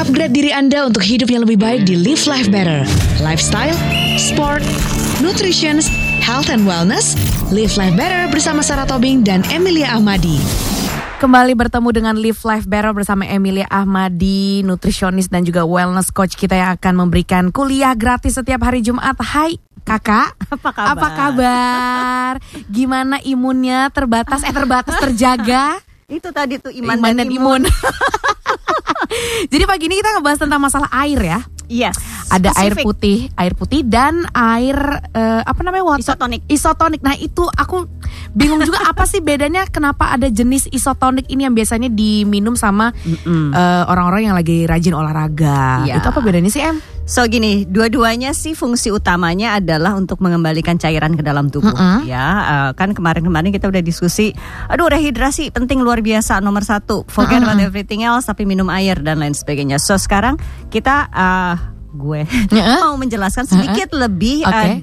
Upgrade diri Anda untuk hidup yang lebih baik di Live Life Better. Lifestyle, sport, nutrition, health and wellness. Live Life Better bersama Sarah Tobing dan Emilia Ahmadi. Kembali bertemu dengan Live Life Better bersama Emilia Ahmadi, nutrisionis dan juga wellness coach kita yang akan memberikan kuliah gratis setiap hari Jumat. Hai kakak, Apa kabar? Apa kabar? Gimana imunnya terbatas, eh terbatas terjaga? Itu tadi tuh iman, Iman dan, dan imun. imun. Jadi pagi ini kita ngebahas tentang masalah air ya. Yes. Ada air Spesifik. putih, air putih dan air eh, apa namanya water Isotonik. Isotonik. Nah itu aku bingung juga apa sih bedanya kenapa ada jenis isotonik ini yang biasanya diminum sama eh, orang-orang yang lagi rajin olahraga. Iya. Itu apa bedanya sih Em? So gini, dua-duanya sih fungsi utamanya adalah untuk mengembalikan cairan ke dalam tubuh. Mm-mm. Ya, eh, kan kemarin-kemarin kita udah diskusi. Aduh, rehidrasi penting luar biasa nomor satu. Forget about everything else, tapi minum air dan lain sebagainya. So sekarang kita, eh, gue Heeh. mau menjelaskan sedikit lebih Oke. eh,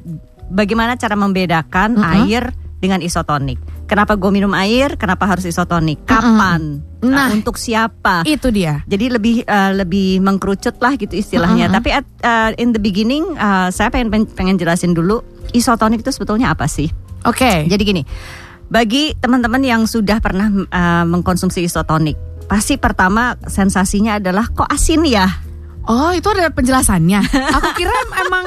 bagaimana cara membedakan Mm-mm. air dengan isotonik. Kenapa gue minum air? Kenapa harus isotonik? Kapan? Nah. Eh, untuk siapa? Itu dia. Jadi lebih uh, lebih mengkerucut lah gitu istilahnya. Mm-hmm. Tapi at, uh, in the beginning uh, saya pengen pengen- jelasin dulu isotonik itu sebetulnya apa sih? Oke. Jadi gini, bagi teman-teman yang sudah pernah uh, mengkonsumsi isotonik, pasti pertama sensasinya adalah kok asin ya? Oh itu ada penjelasannya. Aku kira emang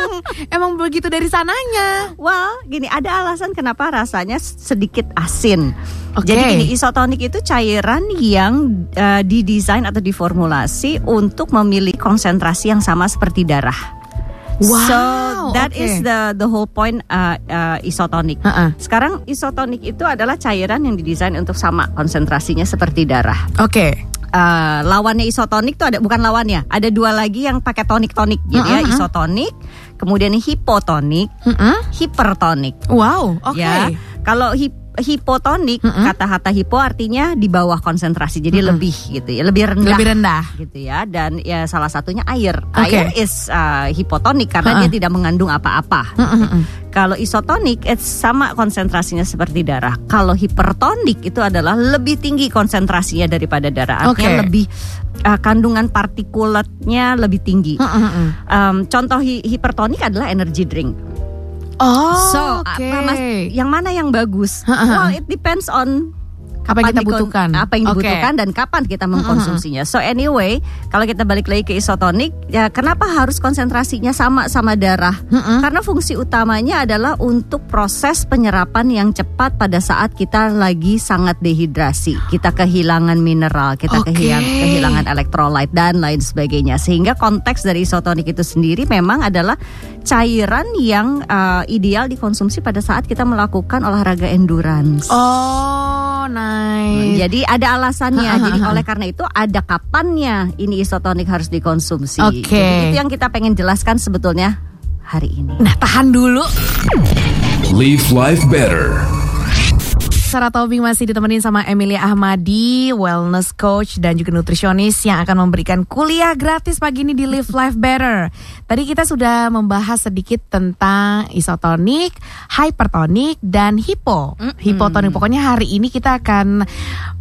emang begitu dari sananya. Well, gini ada alasan kenapa rasanya sedikit asin. Oke. Jadi gini, isotonik itu cairan yang uh, didesain atau diformulasi untuk memiliki konsentrasi yang sama seperti darah. Wow, so that oke. is the the whole point uh, uh, isotonik. Heeh. Sekarang isotonik itu adalah cairan yang didesain untuk sama konsentrasinya seperti darah. Oke. Uh, lawannya isotonik tuh ada bukan lawannya, ada dua lagi yang pakai tonik-tonik. Jadi ya Mm-mm. isotonik, kemudian hipotonik, Mm-mm. hipertonik. Wow. Oke. Ya, kalau hip- hipotonik Mm-mm. kata-kata hipo artinya di bawah konsentrasi, jadi Mm-mm. lebih gitu ya, lebih rendah. Lebih rendah. gitu ya dan ya salah satunya air. Oke. Air is uh, hipotonik karena Ha-ha. dia tidak mengandung apa-apa. Mm-mm. Kalau isotonik it's sama konsentrasinya seperti darah. Kalau hipertonik itu adalah lebih tinggi konsentrasinya daripada darah. Artinya Oke. lebih uh, kandungan partikulatnya lebih tinggi. Um, contoh hi- hipertonik adalah energy drink. Oh. So, oke. apa, Mas, yang mana yang bagus? Well, it depends on Apa yang kita butuhkan. Apa yang dibutuhkan dan kapan kita mengkonsumsinya. So anyway, kalau kita balik lagi ke isotonik, ya kenapa harus konsentrasinya sama sama darah? Mm-mm. Karena fungsi utamanya adalah untuk proses penyerapan yang cepat pada saat kita lagi sangat dehidrasi. Kita kehilangan mineral, kita Oke. kehilang- kehilangan elektrolit dan lain sebagainya. Sehingga konteks dari isotonik itu sendiri memang adalah cairan yang uh, ideal dikonsumsi pada saat kita melakukan olahraga endurance. Oh, nice. Jadi ada alasannya. Ha, ha, Jadi oleh karena itu ada kapannya ini isotonik harus dikonsumsi. Oke. Jadi itu yang kita pengen jelaskan sebetulnya hari ini. Nah, tahan dulu. Live life better. Sarah Tobing masih ditemenin sama Emilia Ahmadi, wellness coach dan juga nutrisionis yang akan memberikan kuliah gratis pagi ini di Live Life Better. Tadi kita sudah membahas sedikit tentang isotonik, hypertonik dan hipo. Hipotonik. Pokoknya hari ini kita akan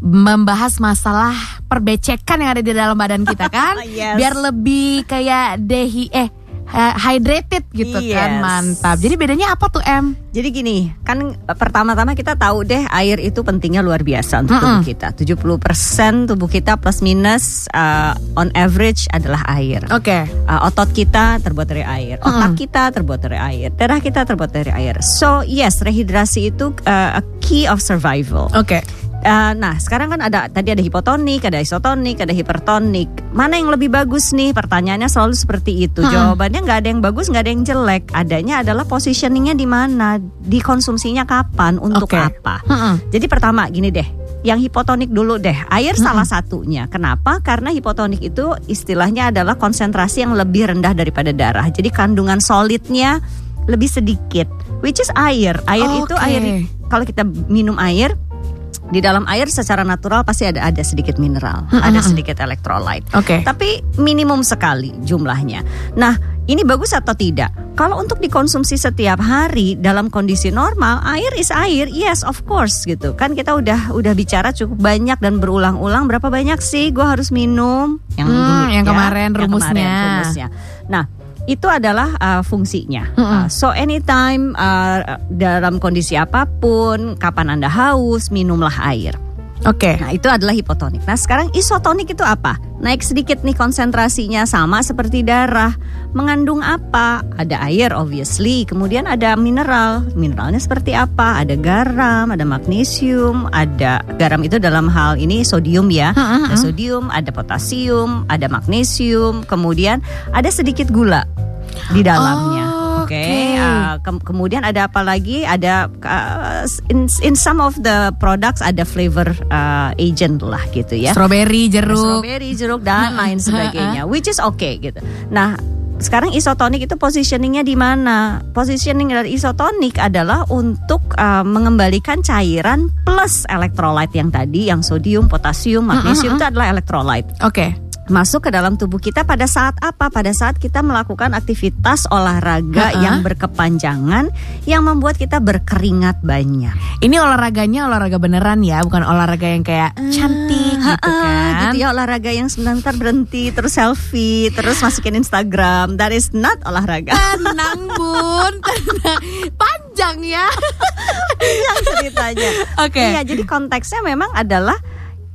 membahas masalah perbecekan yang ada di dalam badan kita kan, Yes. biar lebih kayak dehi eh eh, hydrated gitu kan, Yes. mantap. Jadi bedanya apa tuh Em? Jadi gini, kan pertama-tama kita tahu deh air itu pentingnya luar biasa untuk tubuh kita. 70% tubuh kita plus minus uh, on average adalah air. Oke. Uh, otot kita terbuat dari air, otak kita terbuat dari air, darah kita terbuat dari air. So yes, rehidrasi itu uh, a key of survival. Oke. Uh, nah, sekarang kan ada tadi ada hipotonik, ada isotonik, ada hipertonik. Mana yang lebih bagus nih? Pertanyaannya selalu seperti itu. Jawabannya nggak ada yang bagus, nggak ada yang jelek. Adanya adalah positioningnya di mana, dikonsumsinya kapan, untuk Oke. apa. Mm-mm. Jadi pertama gini deh, yang hipotonik dulu deh. Air salah satunya. Kenapa? Karena hipotonik itu istilahnya adalah konsentrasi yang lebih rendah daripada darah. Jadi kandungan solidnya lebih sedikit, which is air. Air itu Oke. air kalau kita minum air di dalam air secara natural pasti ada ada sedikit mineral, ada sedikit elektrolit. Oke. Tapi minimum sekali jumlahnya. Nah, Ini bagus atau tidak? Kalau untuk dikonsumsi setiap hari dalam kondisi normal, air is air, yes of course gitu. Kan kita udah udah bicara cukup banyak dan berulang-ulang berapa banyak sih gue harus minum yang Hmm, dulu yang ya, kemarin yang rumusnya. rumusnya. Nah, itu adalah uh, fungsinya. Uh, so anytime uh, dalam kondisi apa pun, kapan Anda haus, minumlah air. Oke. Nah, itu adalah hipotonik. Nah, sekarang isotonik itu apa? Naik sedikit nih konsentrasinya sama seperti darah. Mengandung apa? Ada air obviously, kemudian ada mineral. Mineralnya seperti apa? Ada garam, ada magnesium, ada garam itu dalam hal ini sodium ya. Ada sodium, ada potasium, ada magnesium, kemudian ada sedikit gula di dalamnya. Oh, Oke, oke. uh, ke- kemudian ada apa lagi? Ada uh, in, in some of the products ada flavor uh, agent lah gitu ya. Strawberry, jeruk. Strawberry, jeruk dan lain sebagainya, which is okay gitu. Nah, sekarang isotonik itu positioningnya di mana? Positioning dari isotonik adalah untuk uh, mengembalikan cairan plus elektrolit yang tadi, yang sodium, potasium, magnesium itu adalah elektrolit Oke. Masuk ke dalam tubuh kita pada saat apa? Pada saat kita melakukan aktivitas olahraga Ha-ha. yang berkepanjangan yang membuat kita berkeringat banyak. Ini olahraganya olahraga beneran ya, bukan olahraga yang kayak cantik gitu kan. gitu ya olahraga yang sebentar berhenti terus selfie terus masukin Instagram. That is not olahraga. Tenang bun, tenang. Panjang ya. yang ceritanya. Oke. Iya, jadi konteksnya memang adalah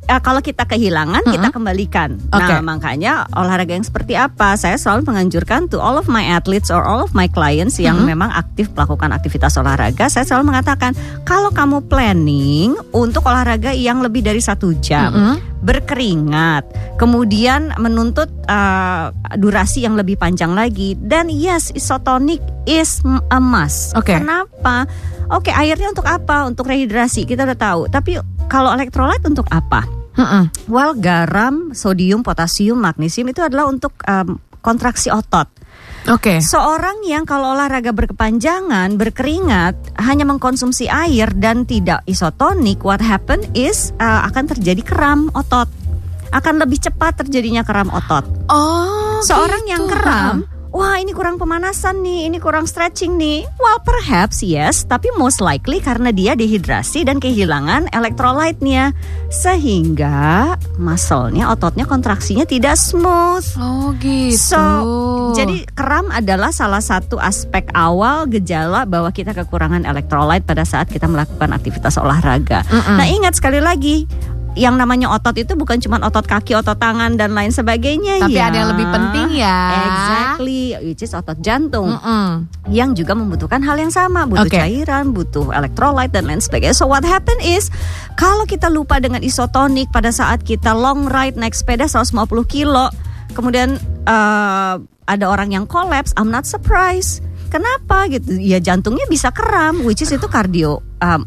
eh, kalau kita kehilangan kita kembalikan. Oke. Nah, makanya olahraga yang seperti apa? Saya selalu menganjurkan to all of my athletes or all of my clients yang memang aktif melakukan aktivitas olahraga, saya selalu mengatakan kalau kamu planning untuk olahraga yang lebih dari satu jam, berkeringat, kemudian menuntut eh, durasi yang lebih panjang lagi, dan yes, isotonic is a must. Oke. Kenapa? Oke, airnya untuk apa? Untuk rehidrasi kita udah tahu. Tapi kalau elektrolit untuk apa? Mm-mm. Well, garam, sodium, potasium, magnesium itu adalah untuk em, kontraksi otot. Oke. Seorang yang kalau olahraga berkepanjangan, berkeringat, hanya mengkonsumsi air dan tidak isotonik, what happen is uh, akan terjadi kram otot. Akan lebih cepat terjadinya kram otot. Oh. Seorang gitu. yang kram, wah ini kurang pemanasan nih, ini kurang stretching nih. Well, perhaps yes, tapi most likely karena dia dehidrasi dan kehilangan elektrolyte-nya. Sehingga muscle-nya, ototnya kontraksinya tidak smooth. Oh gitu. So, jadi kram adalah salah satu aspek awal gejala bahwa kita kekurangan elektrolyte pada saat kita melakukan aktivitas olahraga. Mm-mm. Nah, ingat sekali lagi, yang namanya otot itu bukan cuma otot kaki, otot tangan dan lain sebagainya Tapi ya. ada yang lebih penting ya. Exactly, which is otot jantung Mm-mm. yang juga membutuhkan hal yang sama, butuh Oke. cairan, butuh elektrolyte dan lain sebagainya. So what happen is kalau kita lupa dengan isotonik pada saat kita long ride naik sepeda 150 kilo, kemudian eh, ada orang yang collapse, I'm not surprised. Kenapa gitu? Ya jantungnya bisa kram, which is itu kardio. um,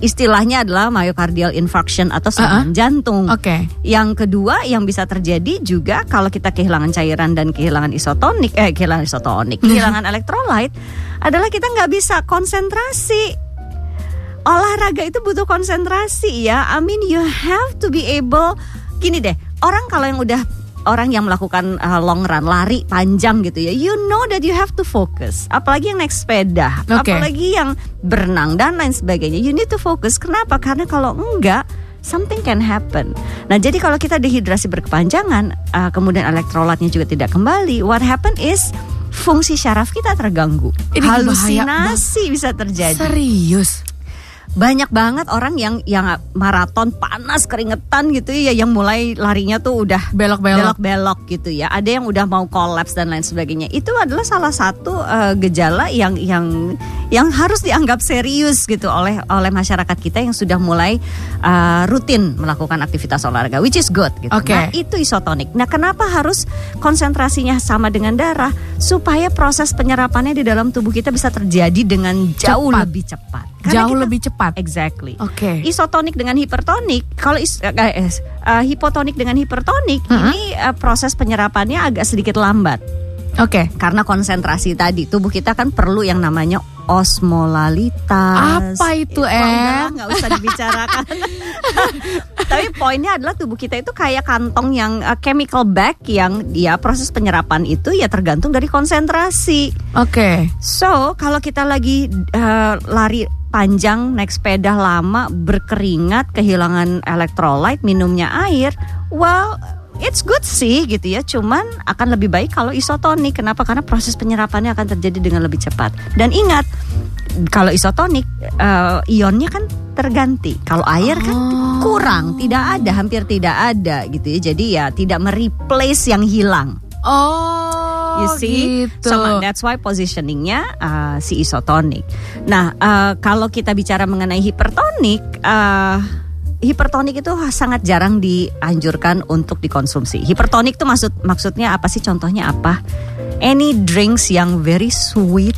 istilahnya adalah myocardial infarction atau serangan jantung. Oke. Yang kedua yang bisa terjadi juga kalau kita kehilangan cairan dan kehilangan isotonik, eh kehilangan isotonik, kehilangan elektrolit adalah kita nggak bisa konsentrasi. Olahraga itu butuh konsentrasi ya. I mean you have to be able. Gini deh, orang kalau yang udah orang yang melakukan uh, long run lari panjang gitu ya, you know that you have to focus. Apalagi yang naik sepeda, Oke. apalagi yang berenang dan lain sebagainya. You need to focus. Kenapa? Karena kalau enggak something can happen. Nah, jadi kalau kita dehidrasi berkepanjangan, uh, kemudian elektrolatnya juga tidak kembali, what happen is fungsi syaraf kita terganggu. Ini bahaya Halusinasi bisa terjadi. Serius. Banyak banget orang yang yang maraton panas keringetan gitu ya yang mulai larinya tuh udah Belok-belok. belok-belok gitu ya. Ada yang udah mau kolaps dan lain sebagainya. Itu adalah salah satu eh, gejala yang yang yang harus dianggap serius gitu oleh oleh masyarakat kita yang sudah mulai eh, rutin melakukan aktivitas olahraga, which is good gitu. Oke. Nah, itu isotonik. Nah, kenapa harus konsentrasinya sama dengan darah supaya proses penyerapannya di dalam tubuh kita bisa terjadi dengan jauh Cepat. lebih cepat. Jauh kita- lebih cepat. Exactly. Oke. Isotonik dengan hipertonik, kalau is, eh, eh, eh, hipotonik dengan hipertonik, Mm-mm. ini eh, proses penyerapannya agak sedikit lambat Oke. karena konsentrasi tadi. Tubuh kita kan perlu yang namanya osmolalitas. Apa itu, Eh, Em? udahlah, nggak usah dibicarakan. Tapi poinnya adalah tubuh kita itu kayak kantong yang uh, chemical bag yang dia proses penyerapan itu ya tergantung dari konsentrasi. Oke. So kalau kita lagi uh, lari panjang naik sepeda lama berkeringat kehilangan electrolyte minumnya air, well It's good sih gitu ya, cuman akan lebih baik kalau isotonik. Kenapa? Karena proses penyerapannya akan terjadi dengan lebih cepat. Dan ingat, kalau isotonik uh, ionnya kan terganti. Kalau air kan Oh. kurang, tidak ada, hampir tidak ada gitu ya. Jadi ya tidak mereplace yang hilang. Oh, You see, gitu. so that's why positioningnya uh, si isotonik. Nah, uh, kalau kita bicara mengenai hipertonik, uh, hipertonik itu sangat jarang dianjurkan untuk dikonsumsi. Hipertonik itu maksud maksudnya apa sih? Contohnya apa? Any drinks yang very sweet,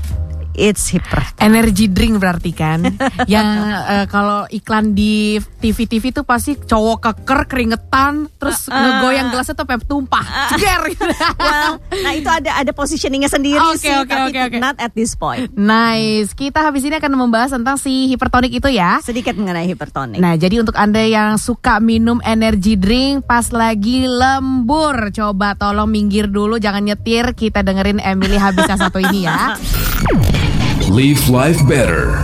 it's hypertonic. Energy drink berarti kan Yang eh, kalau iklan di TV-TV tuh pasti cowok keker keringetan Terus ngegoyang gelasnya tuh sampai tumpah gitu. well, nah itu ada ada positioningnya sendiri Oke, sih, oke, tapi oke, oke. not at this point. Nice Kita habis ini akan membahas tentang si hipertonik itu ya Sedikit mengenai hipertonik. Nah jadi untuk anda yang suka minum energy drink pas lagi lembur Coba tolong minggir dulu jangan nyetir Kita dengerin Emily Habisa satu ini ya Live life better.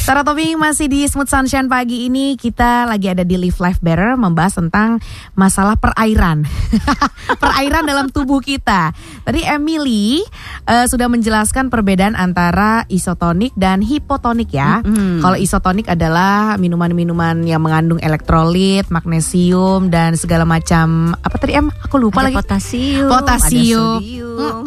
Sarah Tobing masih di Smooth Sunshine pagi ini kita lagi ada di Live Life Better membahas tentang masalah perairan. perairan dalam tubuh kita. Tadi Emily eh, sudah menjelaskan perbedaan antara isotonik dan hipotonik ya. Kalau isotonik adalah minuman-minuman yang mengandung elektrolit, magnesium dan segala macam apa tadi Em? Aku lupa ada lagi. potasium, Potasium. ada sodium,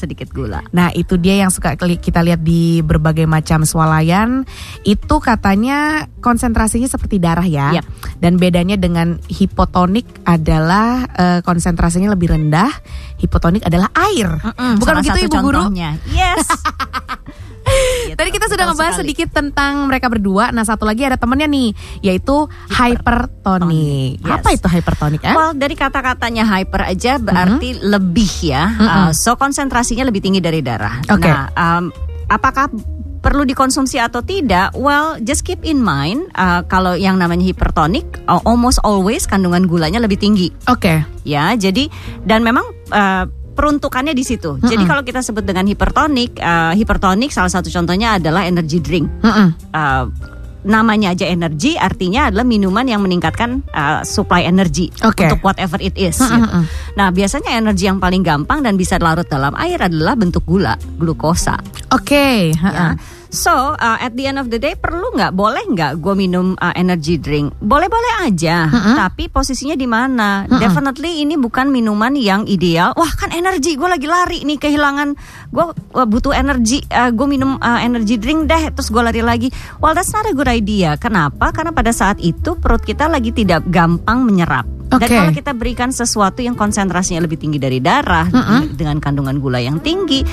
sedikit gula. Nah itu dia yang suka kita lihat di berbagai macam swalayan Itu katanya konsentrasinya seperti darah ya Yap. Dan bedanya dengan hipotonik adalah eh, konsentrasinya lebih rendah Hipotonik adalah air Bukan Salah begitu satu Ibu Guru? contohnya. Yes. Gitu, Tadi kita sudah betul ngebahas sekali. sedikit tentang mereka berdua Nah satu lagi ada temennya nih Yaitu hypertonik Yes. Apa itu hypertonik eh? Well, dari kata-katanya hyper aja berarti Mm-hmm. lebih ya. Uh, so konsentrasinya lebih tinggi dari darah. Oke. Nah, um, apakah perlu dikonsumsi atau tidak? Well, just keep in mind uh, kalau yang namanya hipertonik, uh, almost always kandungan gulanya lebih tinggi. Oke ya jadi dan memang uh, peruntukannya di situ jadi kalau kita sebut dengan hipertonik uh, hipertonik salah satu contohnya adalah energy drink. Uh, namanya aja energi artinya adalah minuman yang meningkatkan uh, supply energi Oke. untuk whatever it is. Mm-mm, gitu. Nah biasanya energi yang paling gampang dan bisa larut dalam air adalah bentuk gula, glukosa. Oke Ya. So uh, at the end of the day perlu nggak boleh nggak gue minum uh, energy drink? Boleh-boleh aja. Tapi posisinya di mana? Definitely ini bukan minuman yang ideal. Wah kan energi gue lagi lari nih kehilangan gue butuh energi. gue minum uh, energy drink deh terus gue lari lagi. Well that's not a good idea. Kenapa? Karena pada saat itu perut kita lagi tidak gampang menyerap. Dan Oke. kalau kita berikan sesuatu yang konsentrasinya lebih tinggi dari darah dengan kandungan gula yang tinggi,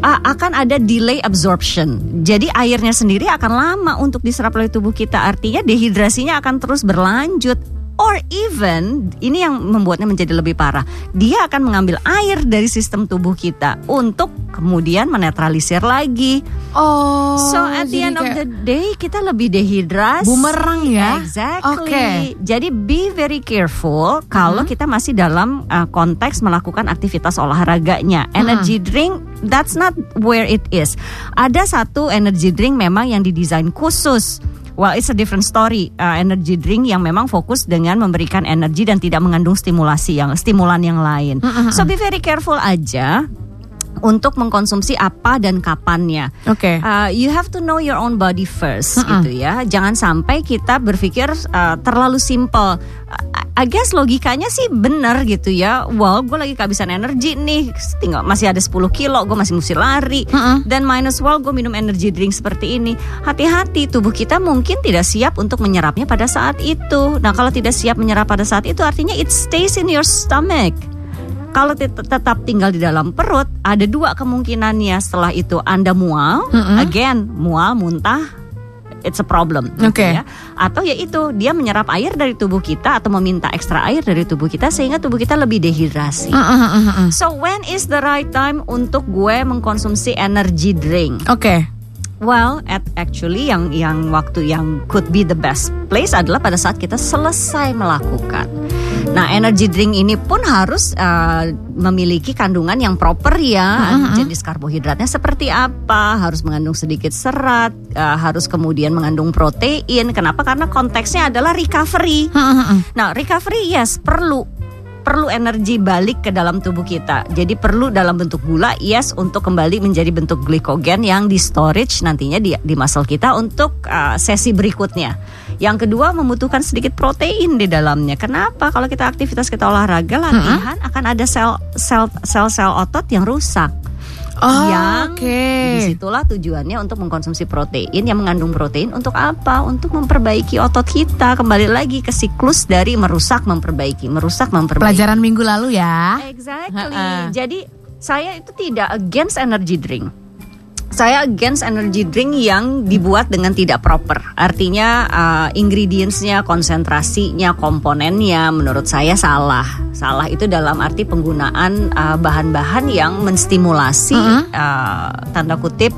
a- akan ada delay absorption. Jadi airnya sendiri akan lama untuk diserap oleh tubuh kita. Artinya dehidrasinya akan terus berlanjut. Or even ini yang membuatnya menjadi lebih parah. Dia akan mengambil air dari sistem tubuh kita untuk kemudian menetralisir lagi. Oh so at the end of the day kita lebih dehidrasi. Bumerang ya? Exactly. Oke. Jadi be very careful kalau kita masih dalam uh, konteks melakukan aktivitas olahraganya. Energy drink that's not where it is. Ada satu energy drink memang yang didesain khusus. Well, it's a different story. Uh, energy drink yang memang fokus dengan memberikan energi dan tidak mengandung stimulasi yang stimulan yang lain. So be very careful aja untuk mengkonsumsi apa dan kapannya. Oke Uh, you have to know your own body first gitu ya. Jangan sampai kita berpikir uh, terlalu simple. I- guess logikanya sih benar gitu ya. Well, gue lagi kehabisan energi nih. Tinggal masih ada 10 kilo, gue masih mesti lari. Dan minus well gue minum energy drink seperti ini. Hati-hati, tubuh kita mungkin tidak siap untuk menyerapnya pada saat itu. Nah, kalau tidak siap menyerap pada saat itu artinya it stays in your stomach. Kalau tet- tetap tinggal di dalam perut, ada dua kemungkinannya. Setelah itu Anda mual, again mual, muntah, it's a problem gitu Oke. ya. Atau ya itu dia menyerap air dari tubuh kita atau meminta ekstra air dari tubuh kita sehingga tubuh kita lebih dehidrasi. Mm, mm, mm, mm, mm. So when is the right time untuk gue mengkonsumsi energy drink? Oke. Well, at actually yang yang waktu yang could be the best place adalah pada saat kita selesai melakukan. Nah, energy drink ini pun harus uh, memiliki kandungan yang proper ya. Jenis karbohidratnya seperti apa? Harus mengandung sedikit serat, uh, harus kemudian mengandung protein. Kenapa? Karena konteksnya adalah recovery. Mm. Nah, recovery yes perlu perlu energi balik ke dalam tubuh kita. Jadi perlu dalam bentuk gula yes untuk kembali menjadi bentuk glikogen yang di storage nantinya di di muscle kita untuk uh, sesi berikutnya. Yang kedua membutuhkan sedikit protein di dalamnya. Kenapa? Kalau kita aktivitas kita olahraga latihan akan ada sel sel sel sel otot yang rusak. Oh, yang oke. di situlah tujuannya untuk mengkonsumsi protein yang mengandung protein untuk apa? Untuk memperbaiki otot kita kembali lagi ke siklus dari merusak memperbaiki, merusak memperbaiki. Pelajaran minggu lalu ya. Exactly. Jadi saya itu tidak against energy drink. Saya against energy drink yang dibuat dengan tidak proper. Artinya uh, ingredientsnya, konsentrasinya, komponennya menurut saya salah. Salah itu dalam arti penggunaan uh, bahan-bahan yang menstimulasi uh, tanda kutip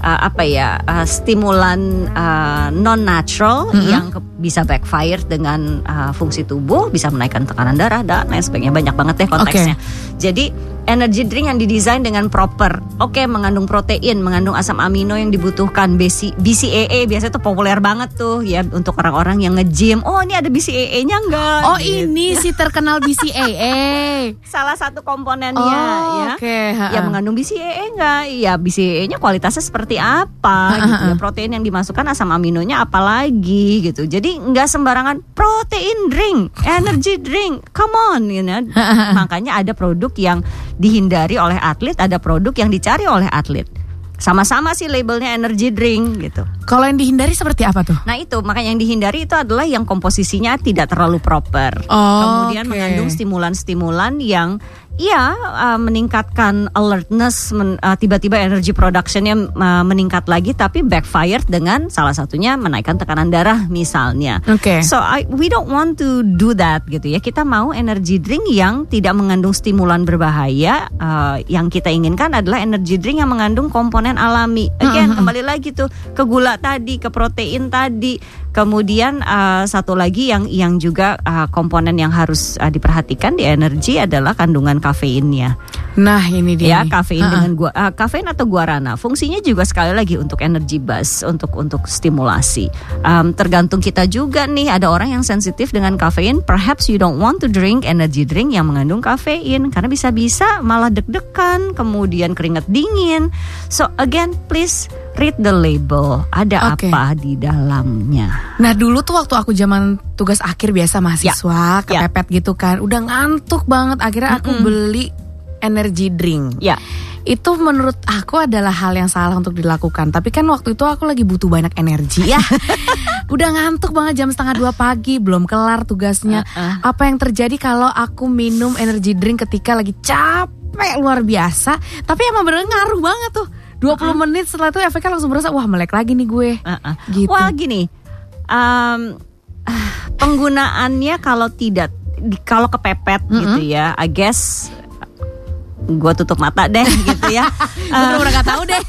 uh, apa ya uh, stimulan uh, non natural yang ke- bisa backfire dengan uh, fungsi tubuh, bisa menaikkan tekanan darah dan lain sebagainya banyak banget deh konteksnya. Jadi energy drink yang didesain dengan proper, oke mengandung protein, mengandung asam amino yang dibutuhkan, BC, BCAA biasanya tuh populer banget tuh ya untuk orang-orang yang nge-gym. Oh ini ada BCAA-nya enggak? Oh, ini si terkenal BCAA. salah satu komponennya Oh, ya. oke, ha-ha. Ya mengandung BCAA enggak? Ya BCAA-nya kualitasnya seperti apa gitu ya. Protein yang dimasukkan asam aminonya apalagi gitu. Jadi nggak sembarangan protein drink, energy drink. Come on, you know. Makanya ada produk yang dihindari oleh atlet, ada produk yang dicari oleh atlet. Sama-sama sih labelnya energy drink gitu. Kalau yang dihindari seperti apa tuh? Nah itu makanya yang dihindari itu adalah yang komposisinya tidak terlalu proper. Oh, Kemudian oke. mengandung stimulan-stimulan yang ya uh, meningkatkan alertness, men- uh, tiba-tiba energy productionnya uh, meningkat lagi, tapi backfire dengan salah satunya menaikkan tekanan darah misalnya. Oke. So I, we don't want to do that gitu ya. Kita mau energy drink yang tidak mengandung stimulan berbahaya. Uh, yang kita inginkan adalah energy drink yang mengandung komponen alami. Again kembali lagi tuh ke gula tadi, ke protein tadi. Kemudian uh, satu lagi yang yang juga uh, komponen yang harus uh, diperhatikan di energi adalah kandungan kafeinnya. Nah, ini dia. Ya, nih. kafein Ha-ha. dengan gua uh, kafein atau guarana. Fungsinya juga sekali lagi untuk energy buzz, untuk untuk stimulasi. Um, tergantung kita juga nih. Ada orang yang sensitif dengan kafein. Perhaps you don't want to drink energy drink yang mengandung kafein karena bisa-bisa malah deg-degan, kemudian keringat dingin. So again, please read the label. Ada Oke. apa di dalamnya? Nah dulu tuh waktu aku zaman tugas akhir biasa mahasiswa Ya. kepepet gitu kan, udah ngantuk banget. Akhirnya aku beli energy drink. Ya. Itu menurut aku adalah hal yang salah untuk dilakukan. Tapi kan waktu itu aku lagi butuh banyak energi ya. udah ngantuk banget jam setengah dua pagi, belum kelar tugasnya. Uh-uh. Apa yang terjadi kalau aku minum energy drink ketika lagi capek luar biasa? Tapi emang bener ngaruh banget tuh. 20 menit setelah itu efeknya langsung berasa wah melek lagi nih gue. Uh-uh. Gitu. Well gini, um, penggunaannya kalau tidak kalau kepepet gitu ya, I guess gue tutup mata deh gitu ya. Uh, bener-bener gak tahu deh.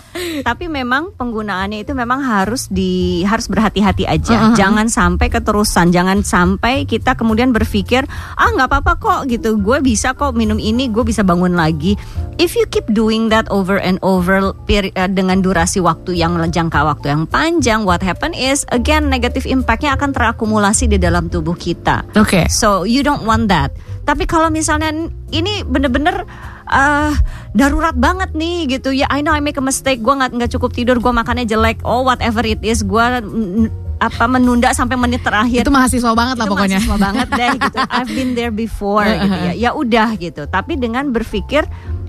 tapi memang penggunaannya itu memang harus di harus berhati-hati aja. Jangan sampai keterusan, jangan sampai kita kemudian berpikir ah nggak apa-apa kok gitu. Gue bisa kok minum ini, gue bisa bangun lagi. If you keep doing that over and over eh, dengan durasi waktu yang jangka waktu yang panjang, what happen is again negative impactnya akan terakumulasi di dalam tubuh kita. Oke. So you don't want that. Tapi kalau misalnya ini bener-bener eh, darurat banget nih gitu ya, I know I make a mistake, gue nggak nggak cukup tidur, gue makannya jelek, oh whatever it is, gue apa menunda sampai menit terakhir. Itu mahasiswa banget lah Itu pokoknya. mahasiswa banget deh gitu. I've been there before gitu ya. Ya udah gitu. Tapi dengan berpikir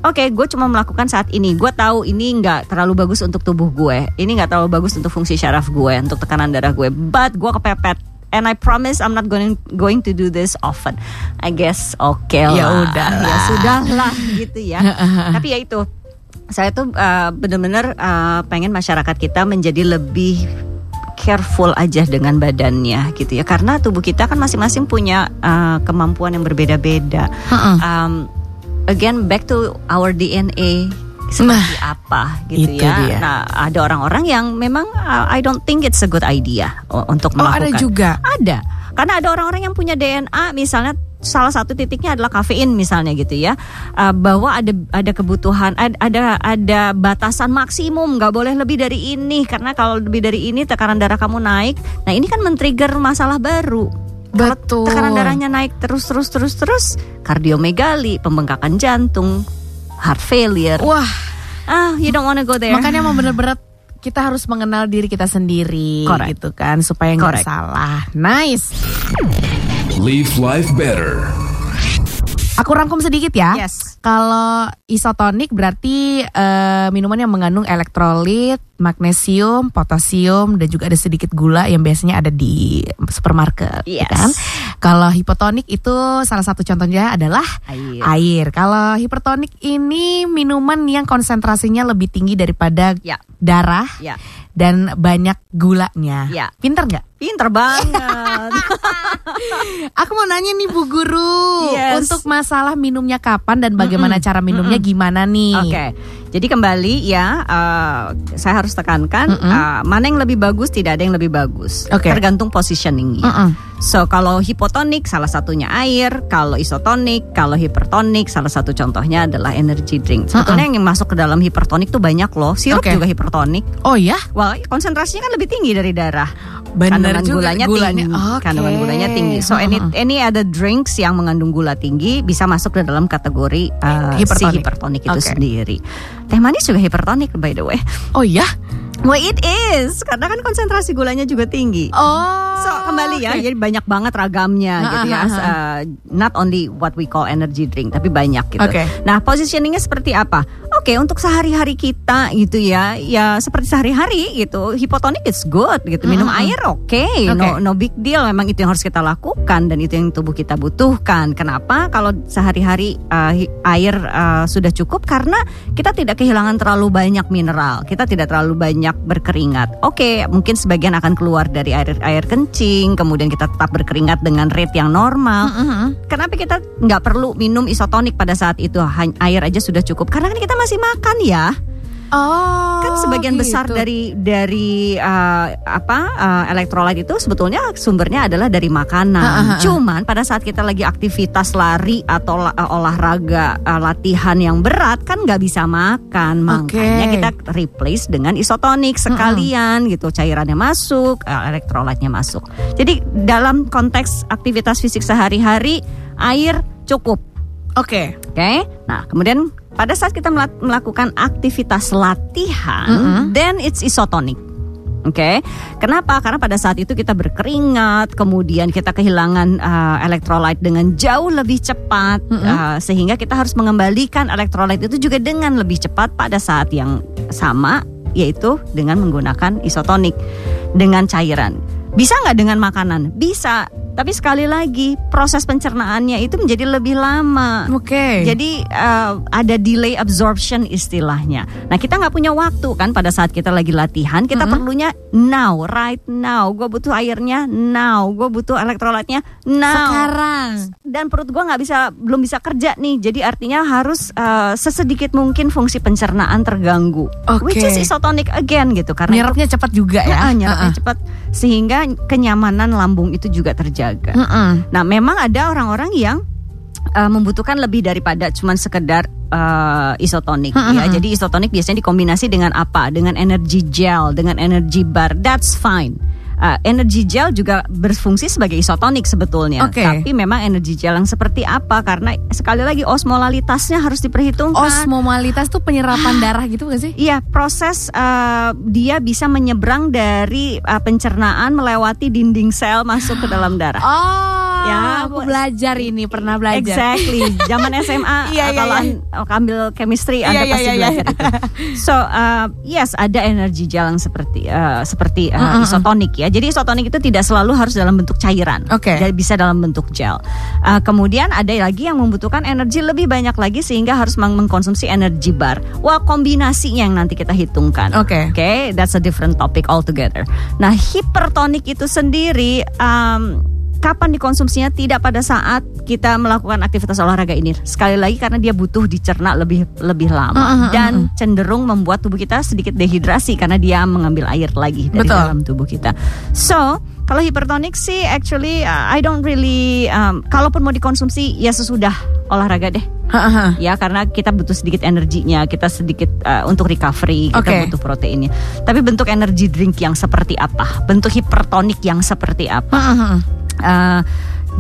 Oke, gue cuma melakukan saat ini. Gue tahu ini nggak terlalu bagus untuk tubuh gue. Ini nggak terlalu bagus untuk fungsi syaraf gue, untuk tekanan darah gue. But gue kepepet. And I promise I'm not going going to do this often. I guess oke lah. Ya udahlah. Ya sudahlah gitu ya. Tapi ya itu. Saya tuh uh, benar-benar uh, pengen masyarakat kita menjadi lebih careful aja dengan badannya gitu ya karena tubuh kita kan masing-masing punya uh, kemampuan yang berbeda-beda. Heeh. Um, again back to our DNA seperti apa gitu itu ya. dia. Nah, ada orang-orang yang memang uh, I don't think it's a good idea uh, untuk Oh ada melakukan. juga. Ada. Karena ada orang-orang yang punya DNA misalnya salah satu titiknya adalah kafein misalnya gitu ya. Uh, bahwa ada ada kebutuhan ad- ada ada batasan maksimum nggak boleh lebih dari ini karena kalau lebih dari ini tekanan darah kamu naik. Nah, ini kan men-trigger masalah baru. Kalau Betul. tekanan darahnya naik terus terus terus terus kardiomegali, pembengkakan jantung, heart failure. Wah, Ah, you don't wanna go there. makanya mau bener-bener kita harus mengenal diri kita sendiri Correct. gitu kan supaya nggak salah. Nice. Live life better. Aku rangkum sedikit ya. Yes. Kalau isotonik berarti eh, minuman yang mengandung elektrolit, magnesium, potasium dan juga ada sedikit gula yang biasanya ada di supermarket, ya Yes. kan? Kalau hipotonik itu salah satu contohnya adalah Air. air. Kalau hipertonik ini minuman yang konsentrasinya lebih tinggi daripada Ya. darah Ya. dan banyak gulanya. Ya. Pinter nggak? Pinter banget. Aku mau nanya nih Bu Guru, Yes. untuk masalah minumnya kapan dan bagaimana cara minumnya gimana nih? Oke, jadi kembali ya, eh, saya harus tekankan Mm-mm. eh, mana yang lebih bagus, tidak ada yang lebih bagus, Oke. tergantung positioningnya. Mm-mm. So kalau hipotonik salah satunya air, kalau isotonik, kalau hipertonik salah satu contohnya adalah energy drink. Sebetulnya yang masuk ke dalam hipertonik tuh banyak loh, sirup Oke. juga hipertonik. Oh ya, Well, konsentrasinya kan lebih tinggi dari darah. Bener kandungan juga, gulanya, gulanya. tinggi. Oke. Kandungan gulanya tinggi. So any any ada drinks yang mengandung gula tinggi bisa masuk ke dalam kategori uh, Hipertonik. si hipertonik itu Oke. sendiri. Teh manis juga hipertonik by the way. oh ya. Well it is karena kan konsentrasi gulanya juga tinggi. Oh. So kembali ya, oke. jadi banyak banget ragamnya Ha, gitu ya. ha. Uh, not only what we call energy drink, tapi banyak gitu. Oke. Nah positioningnya seperti apa? Oke untuk sehari-hari kita gitu ya, ya seperti sehari-hari gitu. Hipotonik is good gitu. Minum Mm-mm. air oke, no no big deal. Memang itu yang harus kita lakukan dan itu yang tubuh kita butuhkan. Kenapa? Kalau sehari-hari uh, air uh, sudah cukup karena kita tidak kehilangan terlalu banyak mineral. Kita tidak terlalu banyak berkeringat. Oke, mungkin sebagian akan keluar dari air air kencing, kemudian kita tetap berkeringat dengan rate yang normal. Mm-mm. Kenapa kita nggak perlu minum isotonik pada saat itu air aja sudah cukup? Karena kan kita masih makan ya. Oh. Kan sebagian besar gitu. dari dari uh, apa uh, elektrolit itu sebetulnya sumbernya adalah dari makanan. Ha, ha, ha. Cuman pada saat kita lagi aktivitas lari atau uh, olahraga uh, latihan yang berat kan nggak bisa makan. Makanya kita replace dengan isotonik sekalian gitu. Cairannya masuk, uh, elektrolitnya masuk. Jadi dalam konteks aktivitas fisik sehari-hari air cukup. Oke. Oke, nah kemudian pada saat kita mela- melakukan aktivitas latihan, Mm-mm. then it's isotonic. Oke, kenapa? Karena pada saat itu kita berkeringat, kemudian kita kehilangan uh, elektrolit dengan jauh lebih cepat, Mm-mm. uh, sehingga kita harus mengembalikan elektrolit itu juga dengan lebih cepat pada saat yang sama, yaitu dengan menggunakan isotonik dengan cairan. Bisa nggak dengan makanan? Bisa, tapi sekali lagi proses pencernaannya itu menjadi lebih lama. Oke. Jadi uh, ada delay absorption istilahnya. Nah kita nggak punya waktu kan pada saat kita lagi latihan. Kita Mm-mm. perlunya now, right now. Gue butuh airnya now. Gue butuh elektrolitnya now. sekarang. Dan perut gue nggak bisa, belum bisa kerja nih. Jadi artinya harus uh, sesedikit mungkin fungsi pencernaan terganggu. Oke. Which is isotonic again gitu. Karena Nyerapnya cepat juga ya. Ah, nyerapnya Ha-ha. cepat sehingga kenyamanan lambung itu juga terjaga. Mm-mm. Nah, memang ada orang-orang yang uh, membutuhkan lebih daripada cuman sekedar uh, isotonik Hmm, ya. Jadi isotonik biasanya dikombinasi dengan apa? Dengan energy gel, dengan energy bar. That's fine. Uh, energy gel juga berfungsi sebagai isotonik sebetulnya. Oke. Tapi memang energy gel yang seperti apa? Karena sekali lagi osmolalitasnya harus diperhitungkan. Osmomalitas tuh penyerapan darah gitu gak sih? Iya, proses uh, dia bisa menyeberang dari uh, pencernaan melewati dinding sel masuk ke dalam darah. Oh, Ya, aku belajar ini, pernah belajar. Exactly. Zaman SMA Iya, iya, kalau iya. an- ambil chemistry Iya, Anda iya, pasti iya, iya. belajar itu. So, uh, yes ada energi yang seperti uh, seperti uh, Mm-mm. isotonik ya. Jadi isotonik itu tidak selalu harus dalam bentuk cairan. Oke. Jadi bisa dalam bentuk gel. Uh, kemudian ada lagi yang membutuhkan energi lebih banyak lagi sehingga harus meng- mengkonsumsi energi bar. Wah, kombinasinya yang nanti kita hitungkan. Oke. Oke, that's a different topic altogether. Nah, hipertonik itu sendiri um, kapan dikonsumsinya tidak pada saat kita melakukan aktivitas olahraga ini. Sekali lagi karena dia butuh dicerna lebih lebih lama Mm-mm, dan cenderung membuat tubuh kita sedikit dehidrasi karena dia mengambil air lagi dari Betul. dalam tubuh kita. So, kalau hipertonik sih actually uh, I don't really um, kalaupun mau dikonsumsi ya sesudah olahraga deh Hahaha. ya karena kita butuh sedikit energinya kita sedikit uh, untuk recovery kita Oke. butuh proteinnya tapi bentuk energy drink yang seperti apa bentuk hipertonik yang seperti apa Hahaha. Uh,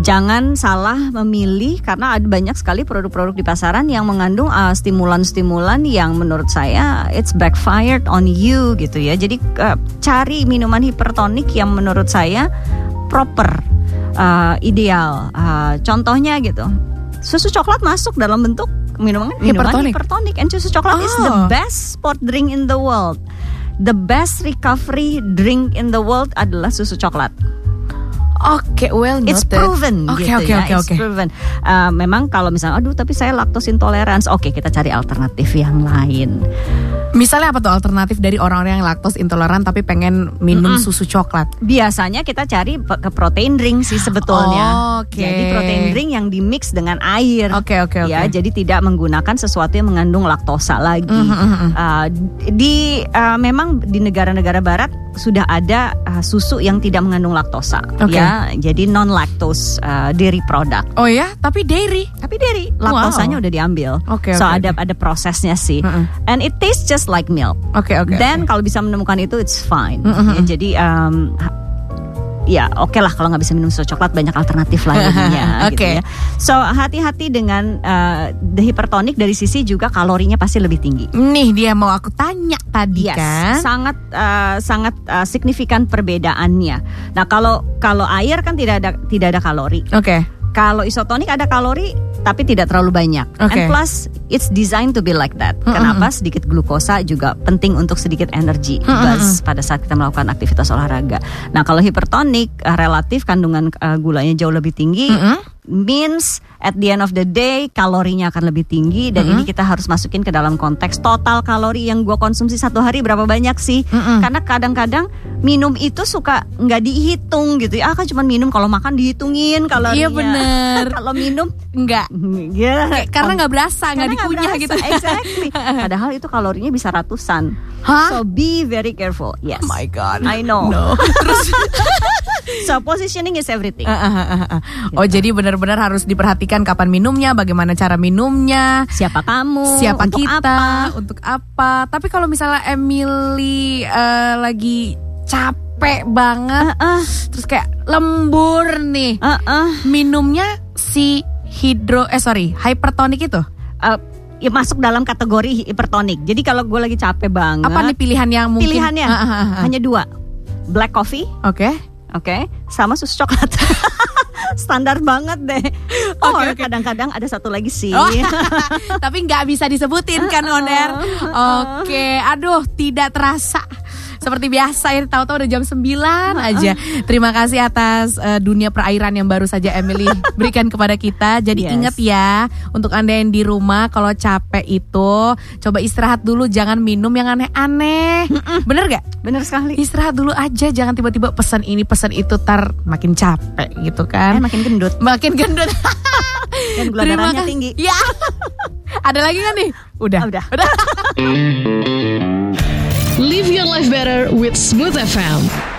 jangan salah memilih karena ada banyak sekali produk-produk di pasaran yang mengandung uh, stimulan-stimulan yang menurut saya it's backfired on you gitu ya. Jadi uh, cari minuman hipertonik yang menurut saya proper uh, ideal. Uh, contohnya gitu susu coklat masuk dalam bentuk minuman minuman Hipertonik. hipertonik. And susu coklat is the Oh. best sport drink in the world. The best recovery drink in the world adalah susu coklat Oke, well noted. It's proven Oke, gitu oke, ya. oke, It's oke. proven. Uh, memang kalau misalnya aduh tapi saya laktos intolerance, oke kita cari alternatif yang lain. Misalnya apa tuh alternatif dari orang-orang yang laktos intoleran tapi pengen minum susu coklat? Biasanya kita cari ke protein drink sih sebetulnya. Oke. Jadi protein drink yang di mix dengan air. Oke, oke, oke. Ya, jadi tidak menggunakan sesuatu yang mengandung laktosa lagi. Mhm, mhm. Uh, di uh, memang di negara-negara barat sudah ada uh, susu yang tidak mengandung laktosa. Oke. Ya, jadi non lactose uh, dairy product. Oh ya, tapi dairy. Tapi dari laktosanya udah diambil. Oke, so oke, ada ada prosesnya sih. Mm-mm. And it tastes just like milk. Oke, oke. Then oke. kalau bisa menemukan itu it's fine. Mm-mm. Ya, jadi um, ya oke lah kalau nggak bisa minum susu coklat banyak alternatif lainnya. gitu Oke. ya. So hati-hati dengan uh, the hypertonic dari sisi juga kalorinya pasti lebih tinggi. Nih dia mau aku tanya tadi Yes, kan. sangat uh, sangat uh, signifikan perbedaannya. Nah kalau kalau air kan tidak ada tidak ada kalori. Oke. Kalau isotonik ada kalori tapi tidak terlalu banyak. Oke. And plus it's designed to be like that. Mm-mm. Kenapa? Sedikit glukosa juga penting untuk sedikit energi Mm-mm. buzz pada saat kita melakukan aktivitas olahraga. Nah, kalau hipertonik eh, relatif kandungan eh, gulanya jauh lebih tinggi. Mm-mm. Means at the end of the day kalorinya akan lebih tinggi dan Mm-mm. ini kita harus masukin ke dalam konteks total kalori yang gua konsumsi satu hari berapa banyak sih? Mm-mm. Karena kadang-kadang minum itu suka nggak dihitung gitu ya. Ah kan cuma minum kalau makan dihitungin kalorinya. Iya bener. kalau minum Enggak. ya Kayak karena nggak berasa, nggak dikunyah berasa, gitu. Exactly. Padahal itu kalorinya bisa ratusan. Hah? So be very careful. Yes. Oh my God. I know. No. so positioning is everything. Ah, ah, ah, ah. Oh jadi benar-benar harus diperhatikan kapan minumnya, bagaimana cara minumnya, Siapa kamu? siapa Untuk kita, apa? untuk apa. Tapi kalau misalnya Emily eh, lagi capek banget, Ah, terus kayak lembur nih, ah, ah. minumnya si hidro eh sorry hypertonik itu Uh, ya masuk dalam kategori hipertonik. Jadi kalau gue lagi capek banget, apa nih pilihan yang mungkin pilihannya ah, ah, ah. hanya dua, black coffee, Oke. oke, sama susu coklat. Standar banget deh. Oke, Or oke. kadang-kadang ada satu lagi sih. Oh. Tapi nggak bisa disebutin kan on air. Oke, aduh tidak terasa. Seperti biasa ya, tahu-tahu udah jam 9 aja. Terima kasih atas eh, dunia perairan yang baru saja Emily berikan kepada kita. Jadi Yes. ingat ya, untuk Anda yang di rumah kalau capek itu coba istirahat dulu, jangan minum yang aneh-aneh. Bener gak? Bener sekali. Istirahat dulu aja, jangan tiba-tiba pesan ini, pesan itu, tar makin capek gitu Eh, kan. makin gendut Makin gendut. dan gula Terima darahnya tinggi. Ya. Ada lagi kan nih? Udah. Ah, udah. Live your life better with Smooth FM.